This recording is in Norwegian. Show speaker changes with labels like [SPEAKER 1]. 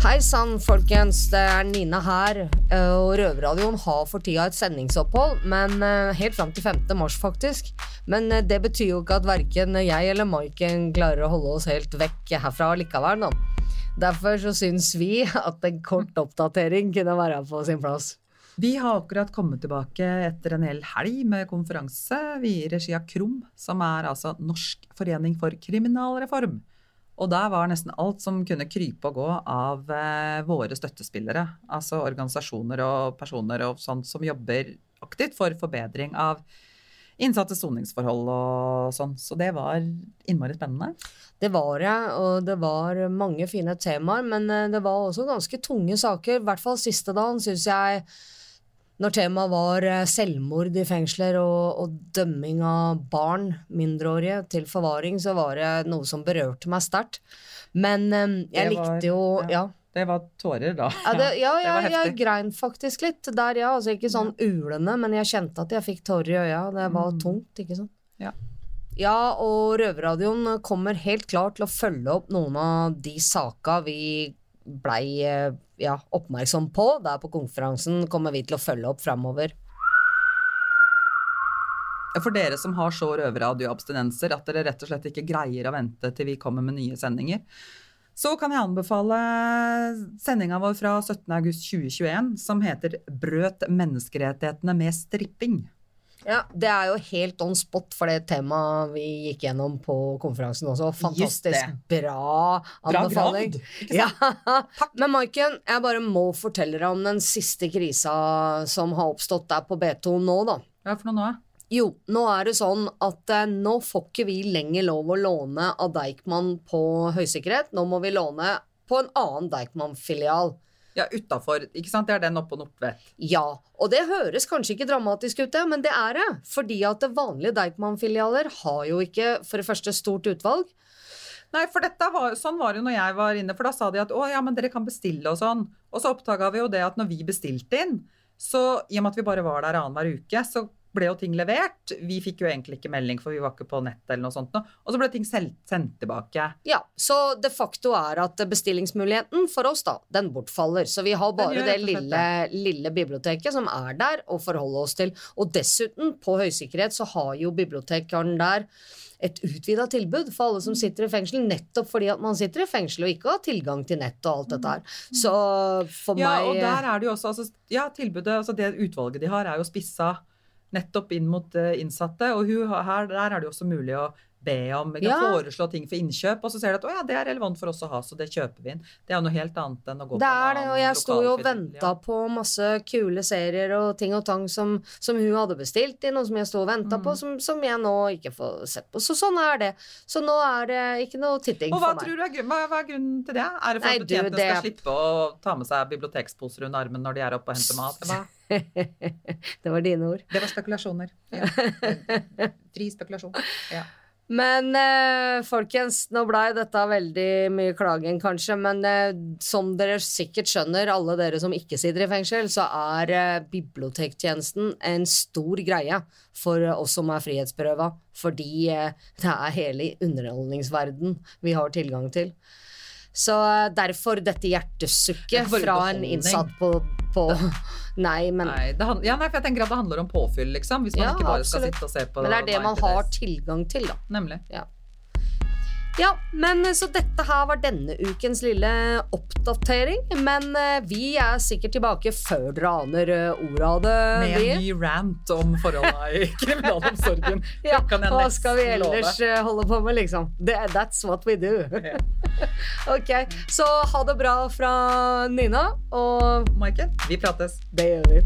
[SPEAKER 1] Hei sann, folkens. Det er Nina her. eh, Og Røverradioen har for tida et sendingsopphold, men eh, helt fram til 5. mars, faktisk. Men eh, det betyr jo ikke at verken jeg eller Maiken klarer å holde oss helt vekk herfra likevel, da. Derfor så syns vi at en kort oppdatering kunne være på sin plass.
[SPEAKER 2] Vi har akkurat kommet tilbake etter en hel helg med konferanse vi i regi av KROM, som er altså Norsk forening for kriminalreform. Og der var nesten alt som kunne krype og gå av eh, våre støttespillere. Altså organisasjoner og personer og sånt som jobber aktivt for forbedring av innsatte soningsforhold og sånn. Så det var innmari spennende.
[SPEAKER 1] Det var det, og det var mange fine temaer, men eh, det var også ganske tunge saker. I hvert fall siste dagen, syns jeg. Når temaet var eh, selvmord i fengsler og, og dømming av barn, mindreårige, til forvaring, så var det noe som berørte meg sterkt. Men eh, jeg
[SPEAKER 2] var-
[SPEAKER 1] likte jo Ja.
[SPEAKER 2] Det var tårer, da.
[SPEAKER 1] Ja, det, ja, ja
[SPEAKER 2] det
[SPEAKER 1] jeg grein faktisk litt der, ja. Altså ikke sånn ulende, men jeg kjente at jeg fikk tårer i øya. Det var
[SPEAKER 2] Mm.
[SPEAKER 1] tungt, ikke sant.
[SPEAKER 2] Ja.
[SPEAKER 1] Ja, og Røverradioen kommer helt klart til å følge opp noen av de saka vi blei eh, ja, oppmerksom på. Der på konferansen kommer vi til å følge opp framover.
[SPEAKER 2] For dere som har så røverradioabstinenser at dere rett og slett ikke greier å vente til vi kommer med nye sendinger, så kan jeg anbefale sendinga vår fra 17.8.2021 som heter 'Brøt menneskerettighetene med stripping'.
[SPEAKER 1] Ja, Det er jo helt on spot for det temaet vi gikk gjennom på konferansen også. Fantastisk
[SPEAKER 2] bra
[SPEAKER 1] bra
[SPEAKER 2] Bra
[SPEAKER 1] anbefaling.
[SPEAKER 2] gravd?
[SPEAKER 1] Ja. Men Maiken, jeg bare må fortelle deg om den siste krisa som har oppstått der på B2 nå, da.
[SPEAKER 2] Hva for noe nå?
[SPEAKER 1] Jo, nå er det sånn at eh, nå får ikke vi lenger lov å låne av Deichman på høysikkerhet. Nå må vi låne på en annen Deichman-filial.
[SPEAKER 2] Ja, utafor. Ikke sant? Det er den opp og opp ved.
[SPEAKER 1] Ja, og det høres kanskje ikke dramatisk ut, det, men det er det. Fordi at vanlige Deichman-filialer har jo ikke for det første stort utvalg.
[SPEAKER 2] Nei, for dette var, sånn var det jo når jeg var inne, for da sa de at å ja, men dere kan bestille og sånn. Og så oppdaga vi jo det at når vi bestilte inn, så i og med at vi bare var der annenhver uke, så ble jo ting levert. Vi fikk jo egentlig ikke melding, for vi var ikke på nettet eller noe sånt. nå. Og så ble ting sendt tilbake.
[SPEAKER 1] Ja, så de facto er at bestillingsmuligheten for oss, da, den bortfaller. Så vi har bare det lille, lille biblioteket som er der å forholde oss til. Og dessuten, på høysikkerhet, så har jo bibliotekaren der et utvida tilbud for alle som sitter i fengsel, nettopp fordi at man sitter i fengsel og ikke har tilgang til nett og alt dette her. Så for
[SPEAKER 2] Ja,
[SPEAKER 1] meg
[SPEAKER 2] og der er det jo også altså, Ja, tilbudet, altså det utvalget de har, er jo spissa nettopp inn mot eh, innsatte. Og her, der er det også mulig å be om, vi kan
[SPEAKER 1] Ja.
[SPEAKER 2] foreslå ting for innkjøp, og så ser du at å ja, det er relevant for oss å ha, så det kjøper vi inn. Det er jo noe helt annet enn å gå
[SPEAKER 1] Det
[SPEAKER 2] på en
[SPEAKER 1] er det, og jeg sto jo og venta på masse kule serier og ting og tang som, som hun hadde bestilt inn, og som jeg sto og venta
[SPEAKER 2] Mm.
[SPEAKER 1] på, som, som jeg nå ikke får sett på. Så sånn er det. Så nå er det ikke noe titting
[SPEAKER 2] Og hva
[SPEAKER 1] for meg.
[SPEAKER 2] tror du er, grunnen, hva, hva er grunnen til det? Er det for
[SPEAKER 1] Nei,
[SPEAKER 2] at betjentene
[SPEAKER 1] det-
[SPEAKER 2] skal slippe å ta med seg biblioteksposer under armen når de er oppe og henter mat? Hva?
[SPEAKER 1] det var dine ord.
[SPEAKER 2] Det var spekulasjoner. Ja. Fri spekulasjon. Ja.
[SPEAKER 1] Men eh, folkens, nå blei dette veldig mye klaging, kanskje, men eh, som dere sikkert skjønner, alle dere som ikke sitter i fengsel, så er eh, bibliotektjenesten en stor greie for oss som er frihetsberøva, fordi eh, det er hele underholdningsverden vi har tilgang til. Så eh, derfor dette
[SPEAKER 2] er
[SPEAKER 1] hjertesukket fra en innsatt på, på Nei, men
[SPEAKER 2] Nei, det han, ja, nei, for jeg tenker at det handler om påfyll, liksom. Hvis man
[SPEAKER 1] Ja,
[SPEAKER 2] ikke bare skal sitte og se på
[SPEAKER 1] Men det er det man har tilgang til, da.
[SPEAKER 2] Nemlig.
[SPEAKER 1] Ja, men eh, så dette her var denne ukens lille oppdatering. Men eh, vi er sikkert tilbake før dere aner eh, ordet av det.
[SPEAKER 2] Med
[SPEAKER 1] vi.
[SPEAKER 2] en ny rant om forholdene i kriminalomsorgen.
[SPEAKER 1] Ja, hva skal vi ellers love? holde på med, liksom? That's what we do. ok, så ha det bra fra Nina, og
[SPEAKER 2] Maiken, vi prates.
[SPEAKER 1] det gjør vi.